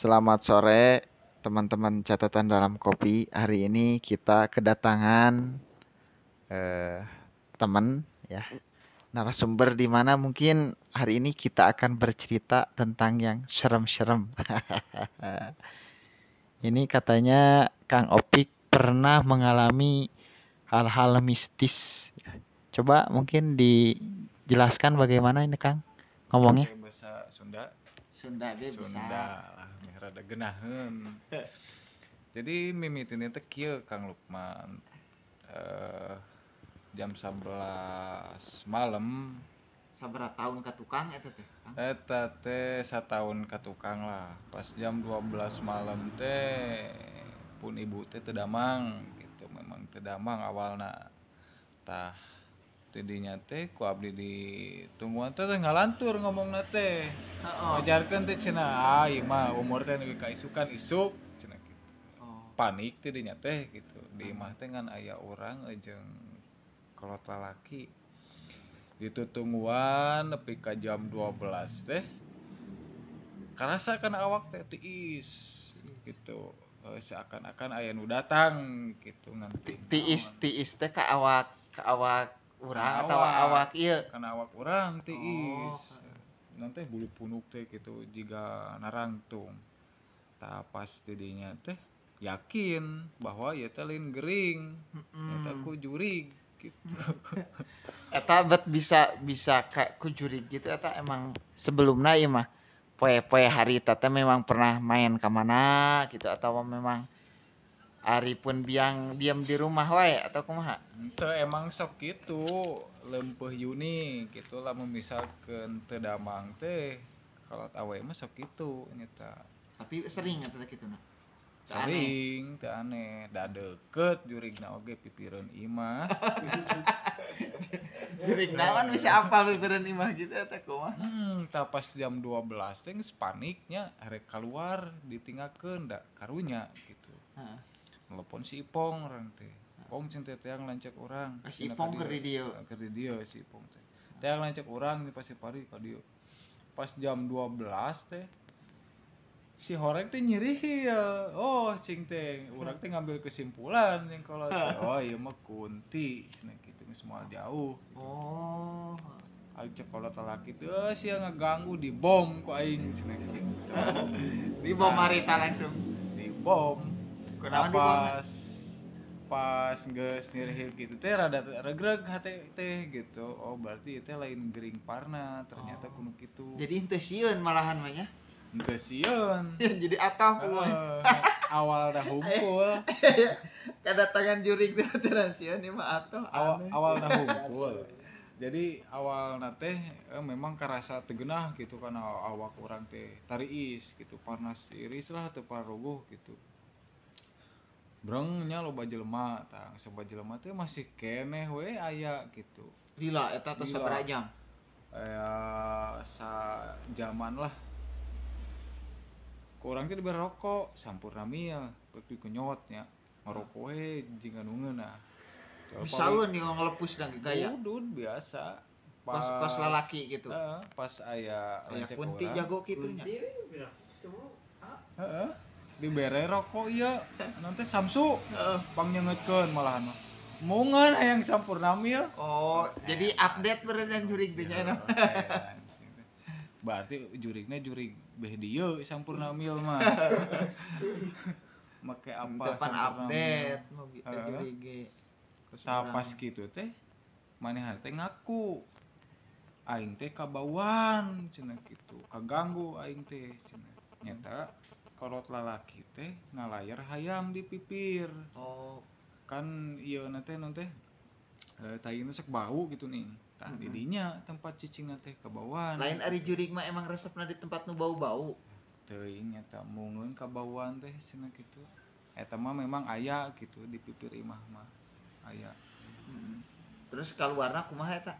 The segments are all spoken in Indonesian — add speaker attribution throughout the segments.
Speaker 1: Selamat sore teman-teman catatan dalam kopi. Hari ini kita kedatangan eh, teman ya narasumber di mana mungkin hari ini kita akan bercerita tentang yang serem-serem. ini katanya Kang Opik pernah mengalami hal-hal mistis. Coba mungkin dijelaskan bagaimana ini Kang ngomongnya.
Speaker 2: Bahasa Sunda
Speaker 1: Sunda deh
Speaker 2: Sunda lah rada geunaheun jadi mimitin teh kieu Kang Lukman. Eh jam 11 malam.
Speaker 1: Sabara tahun ke tukang eta teh.
Speaker 2: Eta teh satahun ka tukang lah. Pas jam 12 malam teh pun ibu teh damang gitu. Memang teu damang awalna. Tah tidinya teh ku abdi di tungguan teh ngalantur ngomongna teh.
Speaker 1: Heeh.
Speaker 2: ngajarkeun teh cenah ah mah umur teh nepi ka isukan isuk. Cenah gitu.
Speaker 1: Oh.
Speaker 2: panik tidinya teh gitu. Di imah teh ngan aya urang jeung kolot lalaki. Itu tungguan nepi ka jam 12 teh karasa kan awak teh tiis gitu. Eh, seakan-akan aya nu datang gitu nganti.
Speaker 1: Tiis tiis teh ka awak ka awak urang atau
Speaker 2: awak.
Speaker 1: ieu
Speaker 2: kana awak urang tiis
Speaker 1: Oh.
Speaker 2: nanti bulu punuk teh gitu jika narangtung tah pas tidinya teh yakin bahwa ya teh lain gering. Eta ku jurig gitu.
Speaker 1: Eta bet bisa bisa kayak kujurig gitu eta emang sebelumnya ieu mah poe-poe hari teh memang pernah main ke mana gitu atau memang hari pun biang diam di rumah wae atau kumaha?
Speaker 2: Ente emang sok gitu lempeh Yuni gitu lah misalkan teu damang teh. Kalau awe mah sok gitu nyata
Speaker 1: tapi sering eta kitu na Teu aneh.
Speaker 2: sering teu aneh. Da deket jurigna oge pipireun imah.
Speaker 1: Jurig naon bisa apal bebereun imah gitu eta kumaha?
Speaker 2: Hmm, tah pas jam 12 teh geus paniknya arek keluar ditinggalkeun da karunya gitu.
Speaker 1: Heeh.
Speaker 2: Telepon si Ipong orang teh. Ipong cing teh teang lancek urang.
Speaker 1: Ah, si Ipong keur di dieu.
Speaker 2: Keur di dieu si Ipong teh. Teang lancek urang di pasti pari ka dieu. Pas jam 12 teh si horeng teh nyeri ya. Oh, cing teh urang teh ngambil kesimpulan yang kalau oh ieu mah kunti cenah kitu geus moal jauh.
Speaker 1: oh
Speaker 2: Aing cek kalau laki tuh eh, sia ngeganggu di bom ku aing cenah gitu.
Speaker 1: di bom harita langsung
Speaker 2: Di bom.
Speaker 1: Bom?
Speaker 2: pas pas geus nirihir gitu teh rada regreg hate teh gitu. Oh, berarti teh lain gering parna ternyata
Speaker 1: Oh.
Speaker 2: kuno kitu.
Speaker 1: jadi henteu sieun malahan mah nya
Speaker 2: Henteu sieun.
Speaker 1: jadi atau
Speaker 2: Heeh, awal dah humpul.
Speaker 1: kedatangan jurig teh teh sieun ieu mah atuh
Speaker 2: awal awal dah humpul. Jadi awal teh eh, memang karasa tegenah gitu aw- awak orang teh tariis gitu panas iris lah teu parogoh gitu. Brengnya loba jelema tang soba jelema teh masih keneh we aya gitu.
Speaker 1: lila eta teh sabaraha jam
Speaker 2: Aya sa zaman lah. Ku urang teh dibere rokok sampurna mil pek dikenyotnya. Ngarokok we jing anungeuna.
Speaker 1: Misalun yang ngelepus dan gaya
Speaker 2: Udud biasa.
Speaker 1: pas pas lalaki gitu
Speaker 2: Heeh, pas aya
Speaker 1: kayak
Speaker 2: lancek
Speaker 1: kunti
Speaker 2: urang.
Speaker 1: jago gitunya
Speaker 2: Heeh. Dibere rokok ieu. Nanti Samsu
Speaker 1: Heeh.
Speaker 2: pangnyengetkeun malahan mah. Mungan hayang sampurna mil.
Speaker 1: oh jadi update berenang jurig
Speaker 2: Iya,
Speaker 1: di nya
Speaker 2: Berarti jurignya jurig beh dieu sampurna mil mah. Make apa
Speaker 1: depan
Speaker 2: sampurna
Speaker 1: update mau gitu
Speaker 2: Heeh.
Speaker 1: jurig ge
Speaker 2: Tah pas gitu teh manehan teh ngaku aing teh kabauan cenah kitu kaganggu aing teh cenah nyata kolot lalaki teh ngalayar hayam di pipir.
Speaker 1: Oh.
Speaker 2: Kan ieu na teh non teh eh, tayina sok bau gitu nih tah
Speaker 1: Mhm.
Speaker 2: didinya tempat cicing teh kabauan
Speaker 1: lain ari jurig mah emang resepna di tempat nu bau-bau.
Speaker 2: Teuing nyata mungeun kabauan teh cenah kitu. Eta mah memang aya gitu di pipir imah mah. Aya.
Speaker 1: Mm. terus keluarna kumaha eta?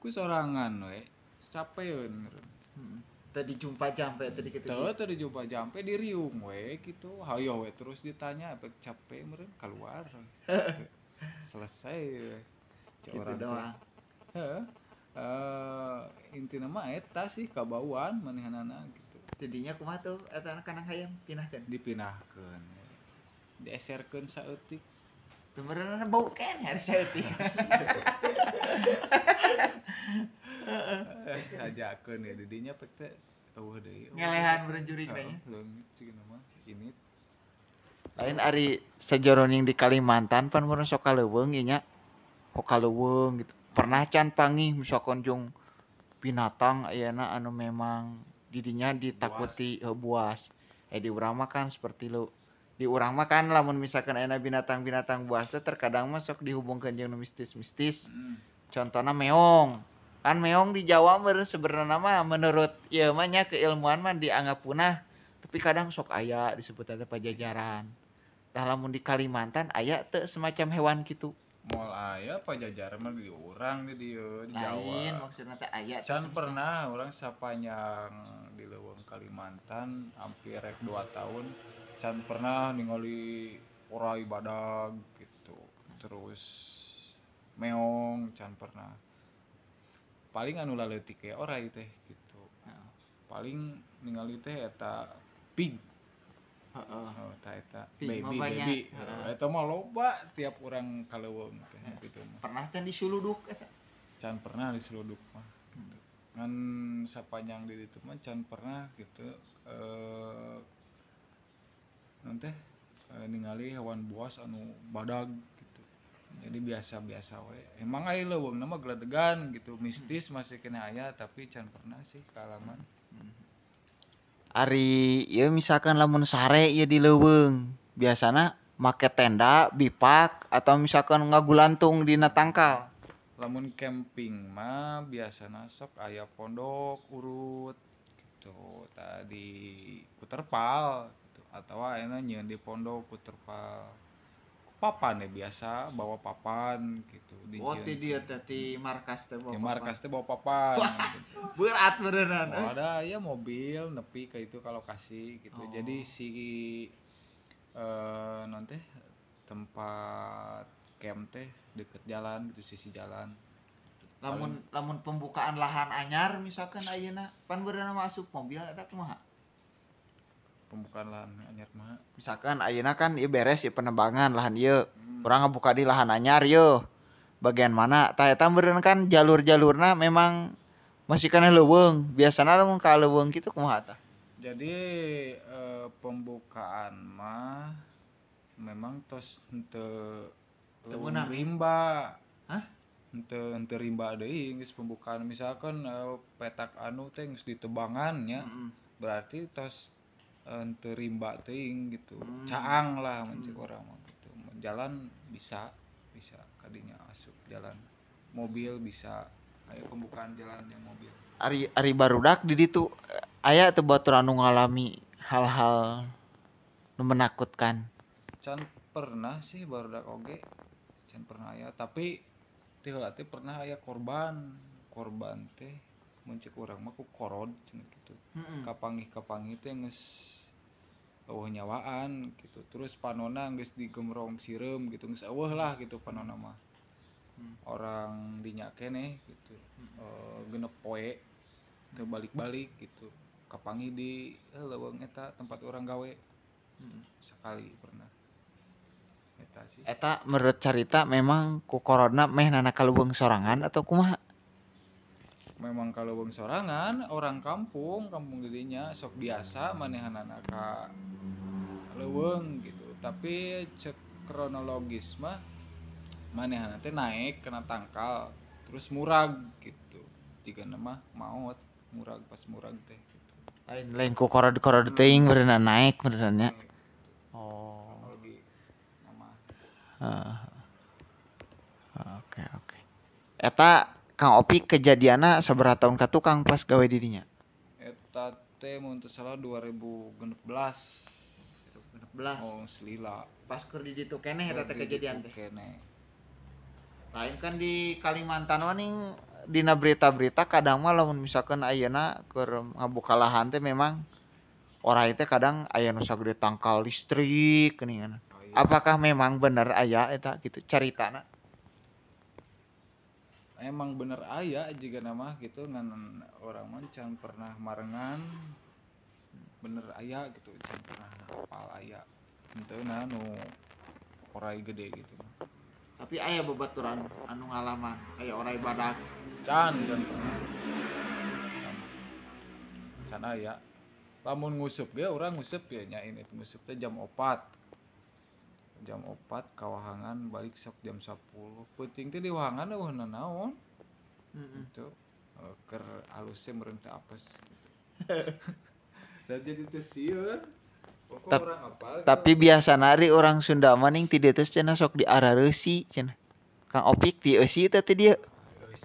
Speaker 2: Ku sorangan we capeun meureun
Speaker 1: Mm. Tadi jumpa jampe tadi gitu
Speaker 2: Tuh, tuh dicoba jampe di riung we gitu. Hayo we terus ditanya apa capek meureun keluar. Gitu. Selesai we.
Speaker 1: Gitu doang
Speaker 2: Heeh. Eh intina mah eta sih kabauan manehanana gitu.
Speaker 1: Tidinya kumaha tuh eta kanang hayam pinahkeun.
Speaker 2: dipinahkeun dieserkeun saeutik
Speaker 1: Sebenarnya bau kan harus saeutik.
Speaker 2: ajakeun ya didinya teh eueuh deui
Speaker 1: Ngelehan berenjuring
Speaker 2: Heeh,
Speaker 1: tanya.
Speaker 2: leungit mah
Speaker 1: Lain ari sajoroning di Kalimantan pan mun sok kaleuweung ieu nya. Kok kaleuweung gitu. Pernah can pangih misalkan jung binatang ayeuna anu memang didinya ditakuti heuh, buas. Eh di urang mah kan seperti lu di urang mah kan lamun misalkan ayeuna binatang-binatang buas teh terkadang mah sok dihubungkeun jeung mistis-mistis.
Speaker 2: Hmm.
Speaker 1: Contohnya meong. Kan meong di Jawa meureun sebenarnya mah menurut ieu mah nya keilmuan mah dianggap punah. Tapi kadang sok aya disebut ada pajajaran. Tah lamun di Kalimantan aya teu semacam hewan gitu.
Speaker 2: moal aya pajajaran mah di urang di dieu di
Speaker 1: Lain
Speaker 2: Jawa
Speaker 1: maksudnya teh aya.
Speaker 2: can pernah orang sapanjang di Leuweung Kalimantan hampir rek 2 tahun can pernah ningali urai badag gitu terus meong can pernah paling anu laleutik ke orai teh gitu
Speaker 1: Heeh.
Speaker 2: paling ningali teh eta pig
Speaker 1: Heeh.
Speaker 2: oh, tah eta
Speaker 1: Pig
Speaker 2: baby baby.
Speaker 1: Heeh,
Speaker 2: eta mah loba tiap orang kaleuweung teh gitu mah
Speaker 1: Pernah teh disuluduk eta.
Speaker 2: can pernah diseluduk mah gitu. ngan sapanjang di itu mah can pernah gitu eh nanti eh, ningali hewan buas anu badag jadi biasa-biasa we emang aya leuweung nama geledegan gitu. Mistis masih kena aya tapi can pernah sih kalaman.
Speaker 1: Ari ieu misalkan lamun sare ieu di leuweung, biasana make tenda, bipak atau misalkan ngagulantung dina tangkal.
Speaker 2: lamun camping mah biasana sok aya pondok urut gitu. Tadi ku terpal gitu. atau enak di pondok ku terpal papan ya biasa bawa papan gitu
Speaker 1: Oh, ti
Speaker 2: dijieun.
Speaker 1: dieu teh ti markas teh
Speaker 2: di markas teh bawa papan gitu.
Speaker 1: Berat beneran.
Speaker 2: Oh, ada ya mobil nepi ke itu kalau kasih gitu
Speaker 1: Oh.
Speaker 2: jadi si eh non teh tempat camp teh deket jalan gitu sisi jalan
Speaker 1: Lamun lamun pembukaan lahan anyar misalkan ayeuna pan berenang masuk mobil eta kumaha?
Speaker 2: Pembukaan lahan anyar mah
Speaker 1: Misalkan ayeuna kan ieu beres ieu penebangan lahan ieu.
Speaker 2: Hmm.
Speaker 1: Urang ngabuka di lahan anyar yeuh. Bagian mana? Tah eta meureun kan jalur-jalurna memang masih kana leuweung. Biasana lamun ka leuweung kitu kumaha tah?
Speaker 2: jadi eh, pembukaan mah memang tos henteu rimba
Speaker 1: Hah?
Speaker 2: henteu henteu rimba deui geus pembukaan misalkan eh, petak anu teh geus ditebangan nya
Speaker 1: Heeh.
Speaker 2: berarti tos eh, henteu rimba teuing gitu.
Speaker 1: Hmm.
Speaker 2: caang lah mencik
Speaker 1: Hmm.
Speaker 2: orang gitu. Jalan bisa bisa. Kadinya asup jalan. Mobil bisa. Kayak pembukaan jalan yang mobil.
Speaker 1: Ari ari barudak di ditu. Eh, aya teu batur anu ngalami hal-hal nu menakutkan.
Speaker 2: can pernah sih barudak oge. Can pernah aya. Tapi teh pernah aya korban. Korban teh mencik urang mah ku korod cenah gitu
Speaker 1: Heeh.
Speaker 2: kapangih kapangih teh geus eueuh nyawaan gitu terus panona geus digemrong sireum gitu geus eueuh lah gitu panona mah.
Speaker 1: Hmm.
Speaker 2: orang dinya keneh gitu. Eh, genep poe teu balik-balik gitu. Kapangih di eh, leuweung eta tempat orang gawe.
Speaker 1: Heeh.
Speaker 2: sekali pernah. Eta sih.
Speaker 1: Eta menurut carita memang ku corona meh nana kaleuweung sorangan atau kumaha?
Speaker 2: Memang kalau bang sorangan orang kampung kampung didinya sok biasa manehanana ka leuweung gitu tapi cek kronologis mah manehana teh naik kena tangkal terus murag gitu jika nama maut murag pas murag teh gitu
Speaker 1: Lain lain ku korod-korod teuing berenang naik berenang nya. Oh.
Speaker 2: kronologi nama
Speaker 1: Heeh. Oke oke. Eta Kang Opi kejadianna sabaraha tahun ka tukang pas gawe di dinya?
Speaker 2: eta teh mun teu salah 2016
Speaker 1: 16.
Speaker 2: oh selila
Speaker 1: Pas keur di ditu keneh eta teh kejadian teh.
Speaker 2: kene
Speaker 1: Lain kan di Kalimantan mah ning dina berita-berita kadang mah lamun misalkan ayeuna keur ngabuka lahan teh memang orang teh kadang aya nu sagede tangkal listrik geuningan.
Speaker 2: Oh, iya.
Speaker 1: Apakah memang bener aya eta gitu caritana?
Speaker 2: Emang bener aya juga nama gitu ngan orang mah can pernah marengan bener aya gitu can pernah apal aya. Henteu nah nu orai gede gitu.
Speaker 1: Tapi aya babaturan anu ngalaman kayak orai badak.
Speaker 2: Can can. Pernah can, can aya. Lamun ngusup ge urang ngusup ya nyain itu ngusup teh jam opat jam opat kawahangan balik sok jam 10 penting teh di wahangan eueuh naon? Itu eh, ker halusnya meureun teh apes. Dan jadi
Speaker 1: Tap-
Speaker 2: orang apal
Speaker 1: tapi biasa nari orang Sunda maning ti dieu teh cenah sok di arareusi cenah. Kang Opik di eusi teh teh dia.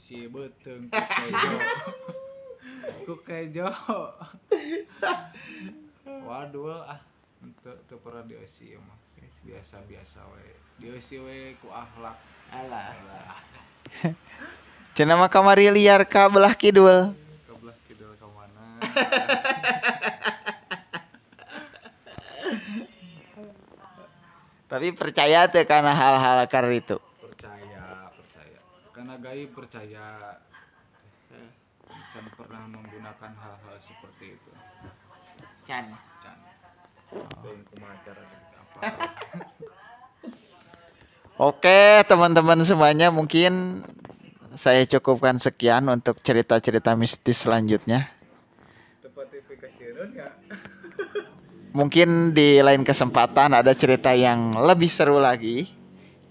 Speaker 2: Si beteung ku kejo. Ku kejo. Waduh ah. Ente teu pernah dieusi mah biasa biasa we dieusi we ku akhlak.
Speaker 1: Alah.
Speaker 2: Alah,
Speaker 1: cenah mah kamari liar ka belah kidul.
Speaker 2: Kebelah kidul ka mana?
Speaker 1: Tapi percaya teh kana hal-hal kar itu.
Speaker 2: Percaya percaya. Karena gaib percaya. Can pernah menggunakan hal-hal seperti itu.
Speaker 1: Can.
Speaker 2: Can. Teuing kumaha cara apa
Speaker 1: Oke, teman-teman semuanya, mungkin saya cukupkan sekian untuk cerita-cerita mistis selanjutnya.
Speaker 2: ya
Speaker 1: Mungkin di lain kesempatan ada cerita yang lebih seru lagi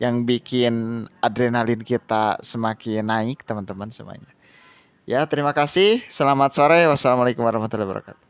Speaker 1: yang bikin adrenalin kita semakin naik, teman-teman semuanya. Ya, terima kasih. Selamat sore. Wassalamualaikum warahmatullahi wabarakatuh.